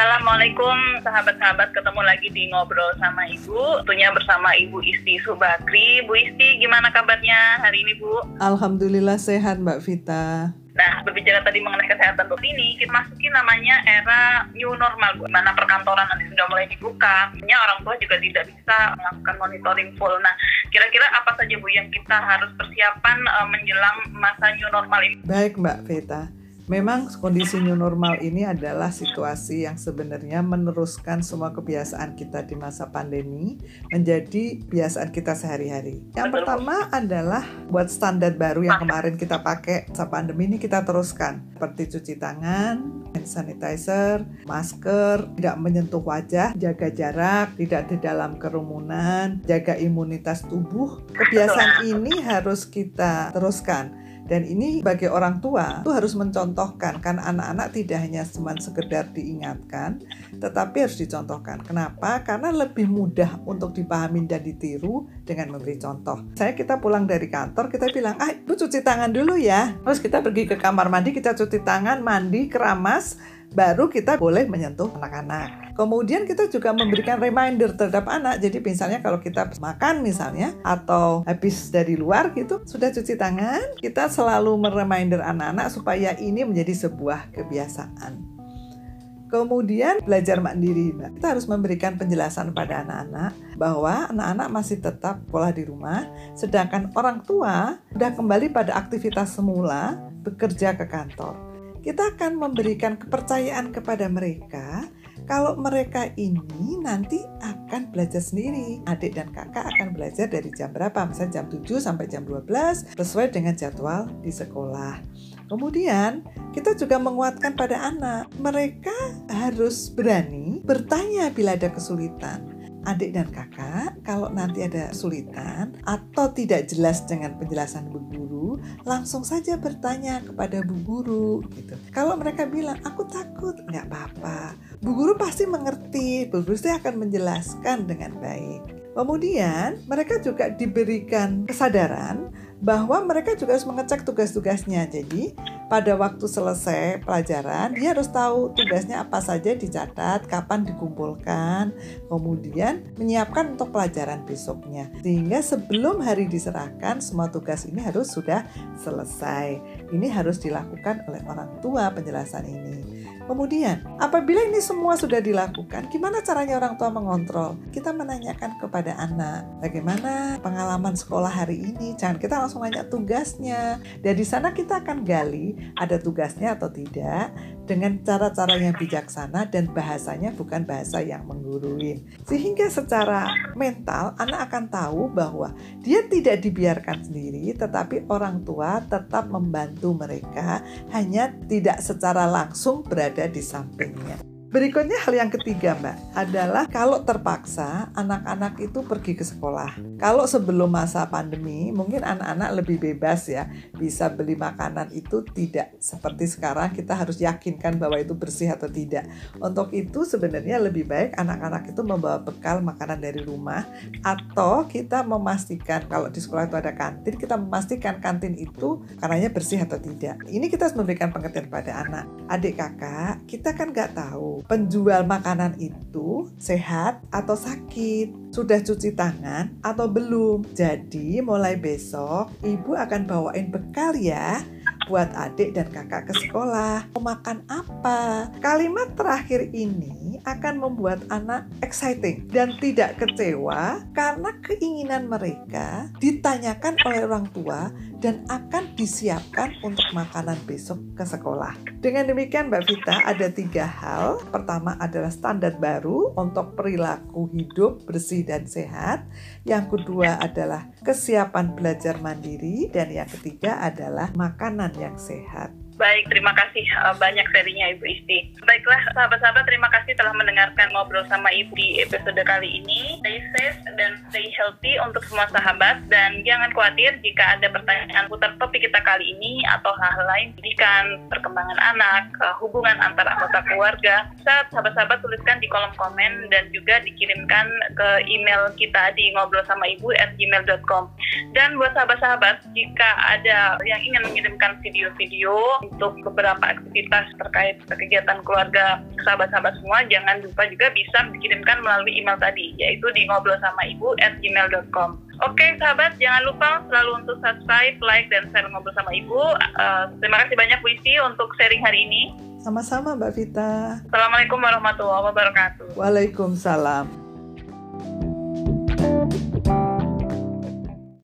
Assalamualaikum sahabat-sahabat ketemu lagi di ngobrol sama Ibu Tentunya bersama Ibu Isti Subakri Bu Isti gimana kabarnya hari ini Bu? Alhamdulillah sehat Mbak Vita Nah, berbicara tadi mengenai kesehatan dok ini, kita masuki namanya era new normal, Bu. Mana perkantoran nanti sudah mulai dibuka, hanya orang tua juga tidak bisa melakukan monitoring full. Nah, kira-kira apa saja Bu yang kita harus persiapan uh, menjelang masa new normal ini? Baik Mbak Vita. Memang kondisi new normal ini adalah situasi yang sebenarnya meneruskan semua kebiasaan kita di masa pandemi menjadi kebiasaan kita sehari-hari. Yang pertama adalah buat standar baru yang kemarin kita pakai saat pandemi ini kita teruskan seperti cuci tangan, hand sanitizer, masker, tidak menyentuh wajah, jaga jarak, tidak di dalam kerumunan, jaga imunitas tubuh. Kebiasaan ini harus kita teruskan dan ini bagi orang tua itu harus mencontohkan kan anak-anak tidak hanya cuma sekedar diingatkan, tetapi harus dicontohkan. Kenapa? Karena lebih mudah untuk dipahami dan ditiru dengan memberi contoh. Saya kita pulang dari kantor kita bilang, ah ibu cuci tangan dulu ya. Terus kita pergi ke kamar mandi kita cuci tangan, mandi, keramas, baru kita boleh menyentuh anak-anak. Kemudian kita juga memberikan reminder terhadap anak. Jadi misalnya kalau kita makan misalnya atau habis dari luar gitu sudah cuci tangan, kita selalu mereminder anak-anak supaya ini menjadi sebuah kebiasaan. Kemudian belajar mandiri. Kita harus memberikan penjelasan pada anak-anak bahwa anak-anak masih tetap sekolah di rumah, sedangkan orang tua sudah kembali pada aktivitas semula bekerja ke kantor kita akan memberikan kepercayaan kepada mereka kalau mereka ini nanti akan belajar sendiri. Adik dan kakak akan belajar dari jam berapa? Misalnya jam 7 sampai jam 12 sesuai dengan jadwal di sekolah. Kemudian kita juga menguatkan pada anak. Mereka harus berani bertanya bila ada kesulitan adik dan kakak, kalau nanti ada kesulitan atau tidak jelas dengan penjelasan bu guru, langsung saja bertanya kepada bu guru gitu. Kalau mereka bilang aku takut, nggak apa-apa. Bu guru pasti mengerti, bu guru pasti akan menjelaskan dengan baik. Kemudian mereka juga diberikan kesadaran bahwa mereka juga harus mengecek tugas-tugasnya. Jadi pada waktu selesai pelajaran dia harus tahu tugasnya apa saja dicatat, kapan dikumpulkan, kemudian menyiapkan untuk pelajaran besoknya. Sehingga sebelum hari diserahkan semua tugas ini harus sudah selesai. Ini harus dilakukan oleh orang tua penjelasan ini. Kemudian, apabila ini semua sudah dilakukan, gimana caranya orang tua mengontrol? Kita menanyakan kepada anak, bagaimana pengalaman sekolah hari ini? Jangan kita langsung nanya tugasnya. Dan di sana kita akan gali ada tugasnya atau tidak dengan cara-cara yang bijaksana dan bahasanya bukan bahasa yang menggurui. Sehingga secara mental anak akan tahu bahwa dia tidak dibiarkan sendiri tetapi orang tua tetap membantu mereka hanya tidak secara langsung berada di sampingnya. Berikutnya hal yang ketiga Mbak adalah kalau terpaksa anak-anak itu pergi ke sekolah. Kalau sebelum masa pandemi mungkin anak-anak lebih bebas ya bisa beli makanan itu tidak seperti sekarang kita harus yakinkan bahwa itu bersih atau tidak. Untuk itu sebenarnya lebih baik anak-anak itu membawa bekal makanan dari rumah atau kita memastikan kalau di sekolah itu ada kantin kita memastikan kantin itu karenanya bersih atau tidak. Ini kita harus memberikan pengertian pada anak. Adik kakak kita kan nggak tahu penjual makanan itu sehat atau sakit, sudah cuci tangan atau belum. Jadi mulai besok ibu akan bawain bekal ya buat adik dan kakak ke sekolah. Mau makan apa? Kalimat terakhir ini akan membuat anak exciting dan tidak kecewa karena keinginan mereka ditanyakan oleh orang tua dan akan disiapkan untuk makanan besok ke sekolah. Dengan demikian Mbak Vita ada tiga hal. Pertama adalah standar baru untuk perilaku hidup bersih dan sehat. Yang kedua adalah kesiapan belajar mandiri dan yang ketiga adalah makanan yang sehat. Baik, terima kasih uh, banyak serinya Ibu Isti. Baiklah, sahabat-sahabat, terima kasih telah mendengarkan ngobrol sama Ibu di episode kali ini. Stay safe dan stay healthy untuk semua sahabat dan jangan khawatir jika ada pertanyaan putar topik kita kali ini atau hal lain pendidikan, perkembangan anak, uh, hubungan antar anggota keluarga. Sahabat-sahabat tuliskan di kolom komen dan juga dikirimkan ke email kita di ngobrol sama ibu at gmail.com. Dan buat sahabat-sahabat, jika ada yang ingin mengirimkan video-video untuk beberapa aktivitas terkait kegiatan keluarga sahabat-sahabat semua, jangan lupa juga bisa dikirimkan melalui email tadi, yaitu di ngobrol sama ibu at gmail.com. Oke sahabat, jangan lupa selalu untuk subscribe, like, dan share ngobrol sama ibu. Uh, terima kasih banyak Bu Isti untuk sharing hari ini. Sama-sama Mbak Vita. Assalamualaikum warahmatullahi wabarakatuh. Waalaikumsalam.